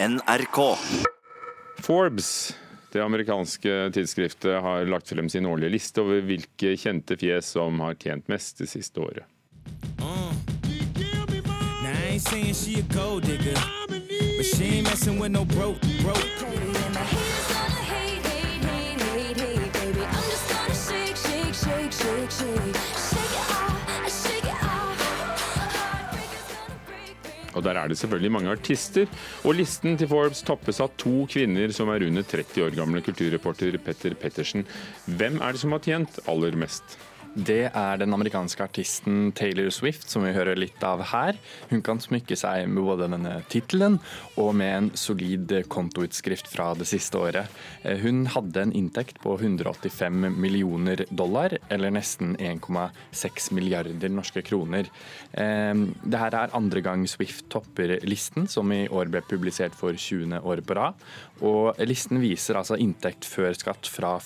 NRK. Forbes, det amerikanske tidsskriftet, har lagt frem sin årlige liste over hvilke kjente fjes som har tjent mest det siste året. Now Og der er det selvfølgelig mange artister. Og listen til Forbes toppes av to kvinner som er under 30 år gamle kulturreporter Petter Pettersen. Hvem er det som har tjent aller mest? Det er den amerikanske artisten Taylor Swift, som vi hører litt av her. Hun kan smykke seg med både denne tittelen og med en solid kontoutskrift fra det siste året. Eh, Hun hadde en inntekt på 185 millioner dollar, eller nesten 1,6 milliarder norske kroner. Dette er andre gang Swift topper listen, som i år ble publisert for 20. år på rad. Og listen viser altså inntekt før skatt fra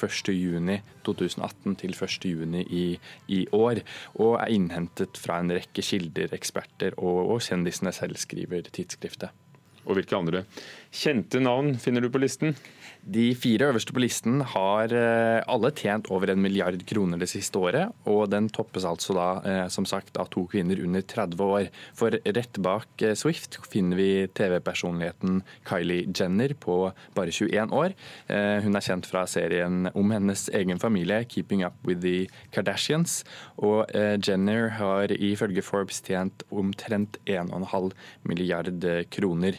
1.6.2018 til 1.6 i, i år, og er innhentet fra en rekke kilder, eksperter og, og kjendisene selv, skriver tidsskriftet. Og hvilke andre kjente navn finner du på listen? De fire øverste på listen har eh, alle tjent over en milliard kroner det siste året, og den toppes altså da, eh, som sagt, av to kvinner under 30 år. For rett bak eh, Swift finner vi TV-personligheten Kylie Jenner på bare 21 år. Hun er kjent fra serien om hennes egen familie, 'Keeping Up With The Kardashians'. Og Jenner har ifølge Forbes tjent omtrent 1,5 milliard kroner.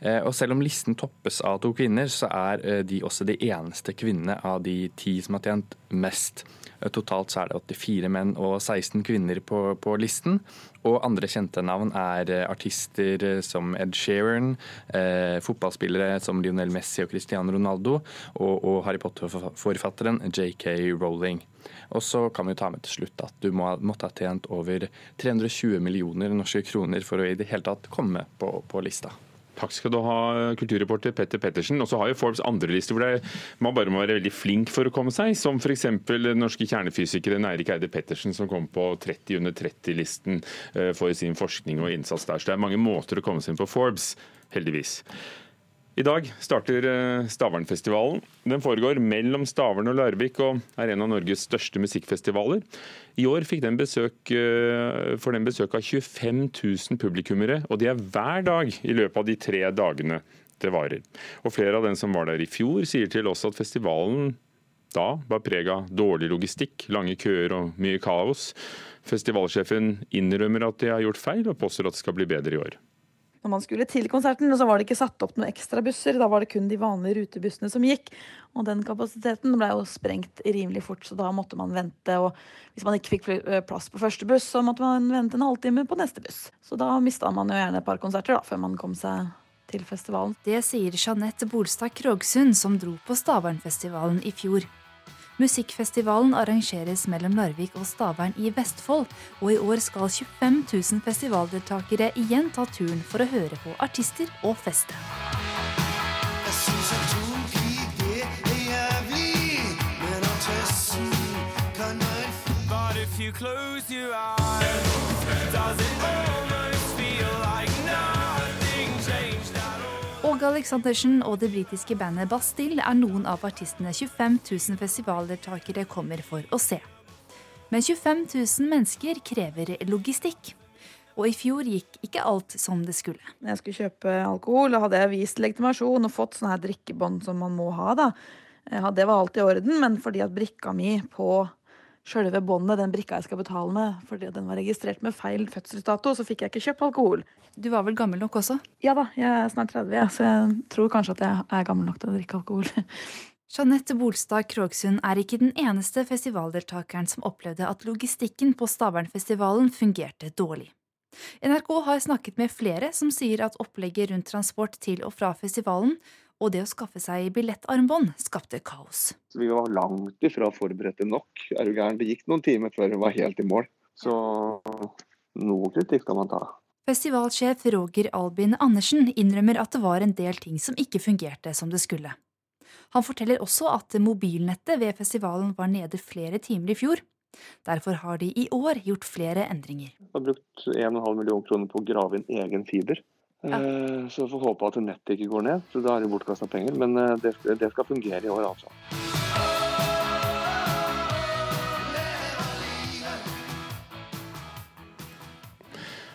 Eh, Og selv om listen toppes av to kvinner, så er eh, de også de eneste kvinnene av de ti som har tjent mest. Eh, Totalt så er det 84 menn og 16 kvinner på, på listen. Og andre kjente navn er artister som Ed Sheeran, eh, fotballspillere som Lionel Messi og Cristiano Ronaldo, og, og Harry Potter-forfatteren JK Rowling. Og så kan vi ta med til slutt at du må, måtte ha tjent over 320 millioner norske kroner for å i det hele tatt komme på, på lista. Takk skal du ha, kulturreporter Petter Pettersen. Og så har jo Forbes andre lister hvor det, man bare må være veldig flink for å komme seg, som f.eks. den norske kjernefysikeren Eirik Eide Pettersen, som kom på 30 under 30-listen eh, for sin forskning og innsats der. Så det er mange måter å komme seg inn på Forbes, heldigvis. I dag starter eh, Stavernfestivalen. Den foregår mellom Stavern og Larvik og er en av Norges største musikkfestivaler. I år fikk den besøk, eh, får den besøk av 25 000 publikummere, og det er hver dag i løpet av de tre dagene det varer. Og Flere av dem som var der i fjor, sier til oss at festivalen da var preg av dårlig logistikk, lange køer og mye kaos. Festivalsjefen innrømmer at de har gjort feil, og påstår at det skal bli bedre i år. Når man skulle til konserten, så var det ikke satt opp noen ekstra busser. Da var det kun de vanlige rutebussene som gikk. Og den kapasiteten ble jo sprengt rimelig fort, så da måtte man vente. Og hvis man ikke fikk plass på første buss, så måtte man vente en halvtime på neste buss. Så da mista man jo gjerne et par konserter da, før man kom seg til festivalen. Det sier Jeanette Bolstad Krogsund, som dro på Stavernfestivalen i fjor. Musikkfestivalen arrangeres mellom Larvik og Stavern i Vestfold, og i år skal 25 000 festivaldeltakere igjen ta turen for å høre på artister og feste. Jeg syns atomkrig det er jævlig, men attesten kan jeg But if you close your eyes, does it Åge Aleksandersen og det britiske bandet Bastille er noen av artistene 25 000 festivaldeltakere kommer for å se. Men 25 000 mennesker krever logistikk. Og i fjor gikk ikke alt som det skulle. Jeg skulle kjøpe alkohol, og hadde jeg vist legitimasjon og fått sånne her drikkebånd som man må ha, da. Ja, Det var alt i orden, men fordi at brikka mi på sjølve båndet, den brikka jeg skal betale med, fordi den var registrert med feil fødselsdato, så fikk jeg ikke kjøpt alkohol. Du var vel gammel nok også? Ja da, jeg er snart 30, ja, så jeg tror kanskje at jeg er gammel nok til å drikke alkohol. Jeanette Bolstad Krogsund er ikke den eneste festivaldeltakeren som opplevde at logistikken på Stavernfestivalen fungerte dårlig. NRK har snakket med flere som sier at opplegget rundt transport til og fra festivalen og det å skaffe seg billettarmbånd skapte kaos. Så vi var langt ifra forberedte nok. Er du gæren? Det gikk noen timer før vi var helt i mål. Så noe kritikk kan man ta. Festivalsjef Roger Albin Andersen innrømmer at det var en del ting som ikke fungerte som det skulle. Han forteller også at mobilnettet ved festivalen var nede flere timer i fjor. Derfor har de i år gjort flere endringer. Vi har brukt 1,5 million kroner på å grave inn egen fiber. Eh, Så vi får håpe at nettet ikke går ned, så da er det bortkasta penger. Men eh, det, det skal fungere i år, altså.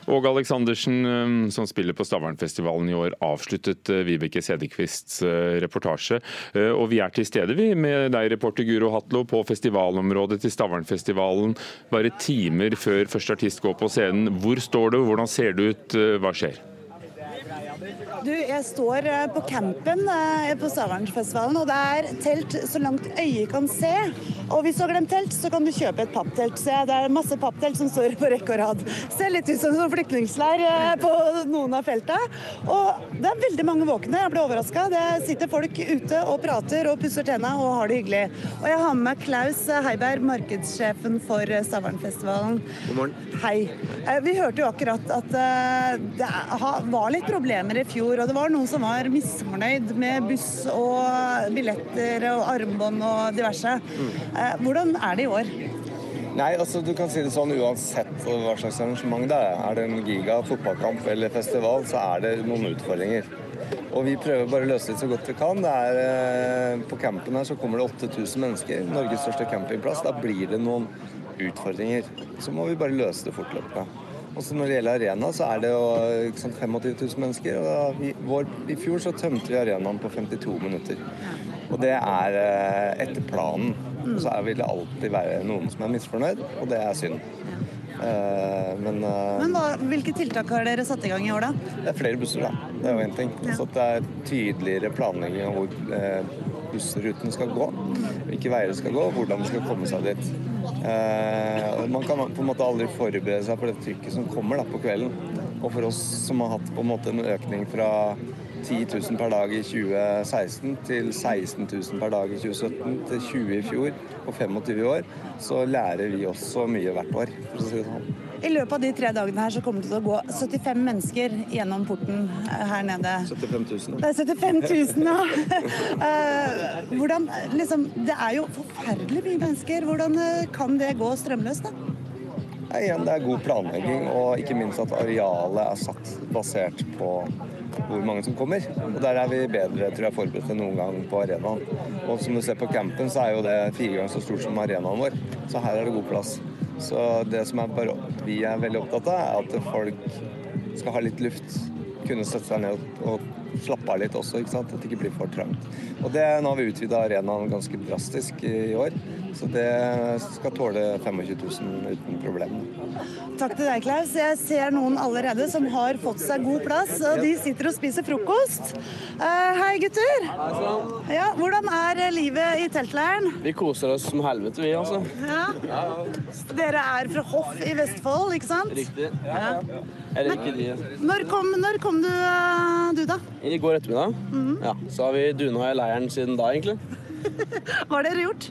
Åge Aleksandersen, eh, som spiller på Stavernfestivalen i år, avsluttet Vibeke Sedekvists reportasje. Og vi er til stede vi med deg, reporter Guro Hatlo, på festivalområdet til Stavernfestivalen. Bare timer før første artist går på scenen. Hvor står du, hvordan ser det ut, hva skjer? Du, jeg står eh, på campen eh, på Stavernfestivalen, og det er telt så langt øyet kan se. Og hvis du har glemt telt, så kan du kjøpe et papptelt. Så det er masse papptelt som står på rekke og rad. Ser litt ut som en sånn flyktningleir eh, på noen av felta. Og det er veldig mange våkne. Jeg ble overraska. Det sitter folk ute og prater og pusser tenna og har det hyggelig. Og jeg har med meg Klaus Heiberg, markedssjefen for eh, Stavernfestivalen. God morgen. Hei. Eh, Vi hørte jo akkurat at det var litt problemer i fjor, og det var noen som var misfornøyd med buss og billetter og armbånd og diverse. Eh, Hvordan er det i år? Nei, altså du kan si det sånn uansett hva slags arrangement det er. Er det en giga fotballkamp eller festival, så er det noen utfordringer. Og vi prøver bare å løse det så godt vi kan. Er, eh, på campen her så kommer det 8000 mennesker. Norges største campingplass. Da blir det noen utfordringer. Så må vi bare løse det fortløpende. Og så Når det gjelder arena, så er det jo ikke sant, 25 000 mennesker. og da vi, vår, I fjor så tømte vi arenaen på 52 minutter. Og det er eh, etter planen. Og så vil det alltid være noen som er misfornøyd, og det er synd. Eh, men eh, Men hva, Hvilke tiltak har dere satt i gang i år, da? det er flere busser, da. Det er jo én ting. Så at det er tydeligere planlegging av hvor eh, bussruten skal gå. Hvilke veier det skal gå, og hvordan det skal komme seg dit. Man kan på en måte aldri forberede seg på det trykket som kommer da, på kvelden. Og for oss som har hatt på en måte en økning fra 10 000 per dag i 2016 til 16 000 per dag i 2017 til 20 i fjor og 25 i år, så lærer vi også mye hvert år, for å si det sånn. I løpet av de tre dagene her så kommer det til å gå 75 mennesker gjennom porten eh, her nede. 75 000. Det er 75 000, ja. Eh, hvordan, liksom, det er jo forferdelig mye mennesker. Hvordan eh, kan det gå strømløst, da? Ja, igjen, det er god planlegging, og ikke minst at arealet er satt basert på hvor mange som kommer. Og Der er vi bedre tror jeg, forberedt enn noen gang på arenaen. Og som du ser på campen, så er jo det fire ganger så stort som arenaen vår. Så her er det god plass. Så det som er vi er veldig opptatt av, er at folk skal ha litt luft. Kunne sette seg ned og slappe av litt også, ikke sant? at det ikke blir for trangt. Og det, Nå har vi utvida arenaen ganske drastisk i, år, så det skal tåle 25 000 uten problem. Takk til deg, Klaus. Jeg ser noen allerede som har fått seg god plass, og de sitter og spiser frokost. Eh, hei, gutter. Ja, hvordan er livet i teltleiren? Vi koser oss som helvete, vi, altså. Ja. Dere er fra Hoff i Vestfold, ikke sant? Riktig. Ja. Jeg ikke de. Når kom, når kom du, eh, du, da? I går ettermiddag. Ja, så har vi duna i leiren siden da, egentlig. Hva har dere gjort?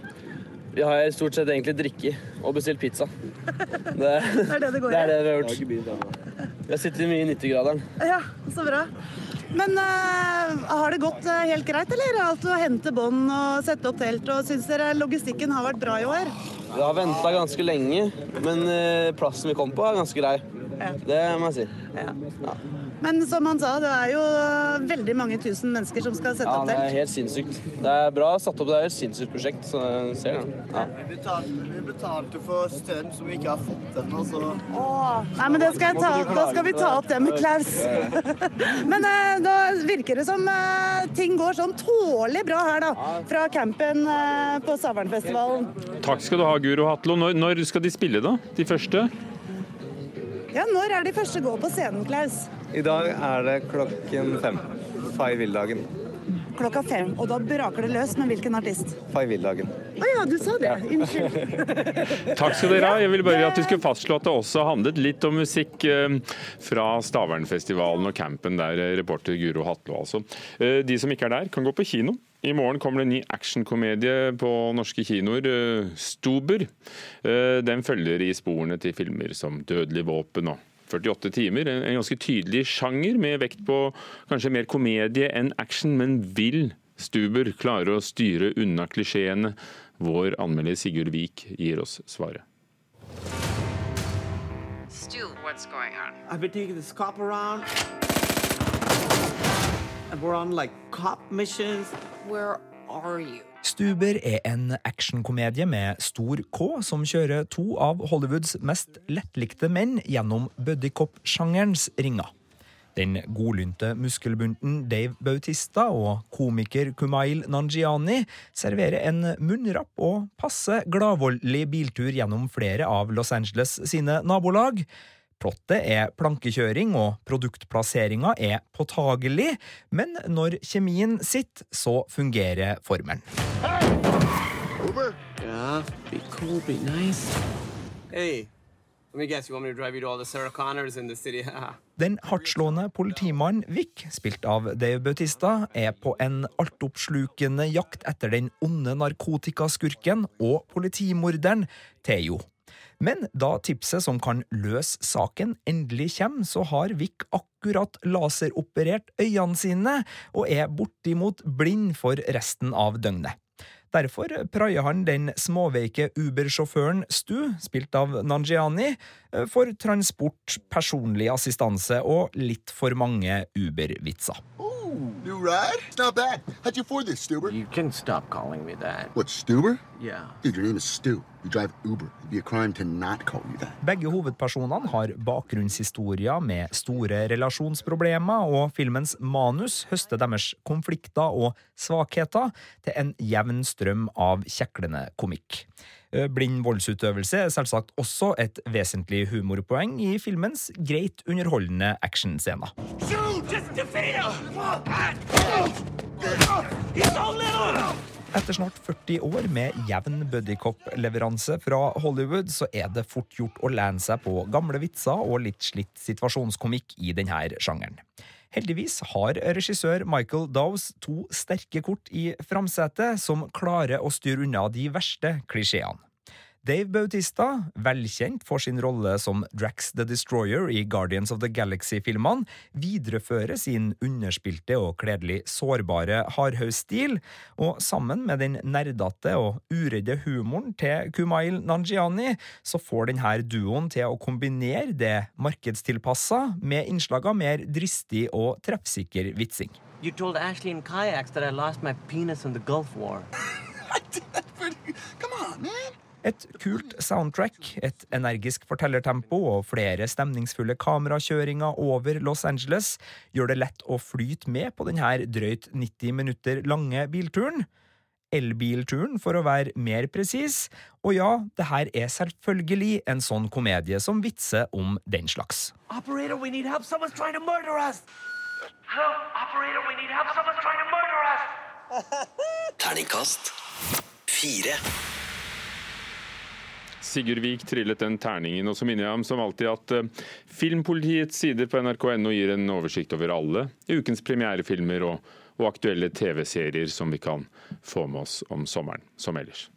Vi har stort sett egentlig drikket og bestilt pizza. Det, Det er det det går i. det er det vi har gjort. Vi har sittet mye i 90-graderen. Ja, så bra. Men uh, har det gått uh, helt greit, eller? Alt å hente bånd og sette opp telt, og syns dere logistikken har vært bra i år? Vi har venta ganske lenge, men uh, plassen vi kom på, er ganske grei. Det må jeg si. Ja. Men som han sa, det er jo veldig mange tusen mennesker som skal sette Ja, opp det er helt sinnssykt. Det er bra satt opp. Det er et sinnssykt prosjekt. Så jeg ser det. Ja. Vi betalte, vi betalte for strøm som vi ikke har fått ennå, så Åh, nei, men det skal jeg ta, Da skal vi ta opp det med Klaus. Men eh, da virker det som eh, ting går sånn tålelig bra her, da. Fra campen eh, på Savernfestivalen. Takk skal du ha, Guro Hatlo. Når, når skal de spille, da? De første? Ja, når er de første gå på scenen, Klaus? I dag er det klokken fem. Fay Villdagen. Klokka fem. Og da braker det løs med hvilken artist? Fay Villdagen. Å ja, du sa det. Unnskyld. Takk skal dere ha. Jeg ville bare at vi skulle fastslå at det også handlet litt om musikk eh, fra Stavernfestivalen og campen der, eh, reporter Guro Hatlo altså. Eh, De som ikke er der, kan gå på kino. I morgen kommer det en ny actionkomedie på norske kinoer, Stuber. Eh, Den følger i sporene til filmer som Dødelig våpen og 48 timer. En en ganske tydelig sjanger med vekt på kanskje mer komedie enn action, men vil Stuber klare å styre unna klisjeene? Vår anmelder Sigurd Vik gir oss svaret. Stu, what's going on? I've been taking this cop around. and we're on like cop missions. Where are you? Stuber er en actionkomedie med stor K som kjører to av Hollywoods mest lettlikte menn gjennom buddycop-sjangerens ringer. Den godlynte muskelbunten Dave Bautista og komiker Kumail Nanjiani serverer en munnrapp og passe gladvoldelig biltur gjennom flere av Los Angeles sine nabolag. Plottet er plankekjøring, og produktplasseringa er påtagelig, men når kjemien sitter, så fungerer formelen. Uber? Yeah, be cool, be nice. Hey? Den hardtslående politimannen Vic, spilt av Dave Bautista, er på en altoppslukende jakt etter den onde narkotikaskurken og politimorderen Theo. Men da tipset som kan løse saken, endelig kommer, så har Vic akkurat laseroperert øynene sine og er bortimot blind for resten av døgnet. Derfor praier han den småveike Uber-sjåføren Stu, spilt av Nanjiani, for transport, personlig assistanse og litt for mange Uber-vitser. New ride? It's not bad. How'd you afford this, Stuber? You can stop calling me that. What, Stuber? Yeah. Dude, your name is Stu. You drive Uber. It'd be a crime to not call you that. Begge hovedpersonene har bakgrunnshistorier med store relasjonsproblemer, og filmens manus høster deres konflikter og svakheter til en jevn strøm av kjeklende komikk. Eh, Blind voldsutøvelse er selvsagt også et vesentlig humorpoeng i filmens greit underholdende actionscener. Etter snart 40 år med jevn buddycop-leveranse fra Hollywood, så er det fort gjort å lene seg på gamle vitser og litt slitt situasjonskomikk i denne sjangeren. Heldigvis har regissør Michael Dowes to sterke kort i framsetet som klarer å styre unna de verste klisjeene. Dave Bautista, velkjent for sin rolle som Drax the Destroyer i Guardians of the Galaxy-filmene, viderefører sin underspilte og kledelig sårbare hardhausstil, og sammen med den nerdete og uredde humoren til Kumail Nanjiani, så får denne duoen til å kombinere det markedstilpassa med innslag av mer dristig og treffsikker vitsing. You told Ashley in kayaks that I lost my penis in the Gulf War. Et kult soundtrack, et energisk fortellertempo og flere stemningsfulle kamerakjøringer over Los Angeles gjør det lett å flyte med på denne drøyt 90 minutter lange bilturen. Elbilturen, for å være mer presis. Og ja, det her er selvfølgelig en sånn komedie som vitser om den slags. Operator, we need help. Someone's trying to murder us. Hello, operator, we need help. Someone's trying to murder us. Terningkast fire. Sigurd Vik trillet den terningen, og så minner jeg om som alltid at eh, Filmpolitiets sider på nrk.no gir en oversikt over alle ukens premierefilmer og, og aktuelle TV-serier som vi kan få med oss om sommeren, som ellers.